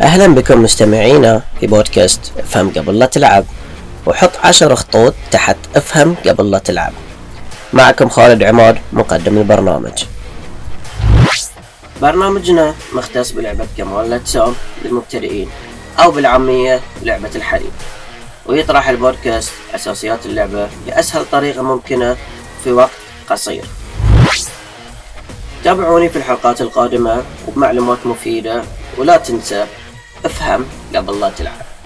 أهلا بكم مستمعينا في بودكاست أفهم قبل لا تلعب. وحط عشر خطوط تحت أفهم قبل لا تلعب. معكم خالد عماد مقدم البرنامج. برنامجنا مختص بلعبة كمال الأجسام للمبتدئين أو بالعامية لعبة الحريم. ويطرح البودكاست أساسيات اللعبة بأسهل طريقة ممكنة في وقت قصير. تابعوني في الحلقات القادمة وبمعلومات مفيدة ولا تنسى أفهم. قبل لا تلعب.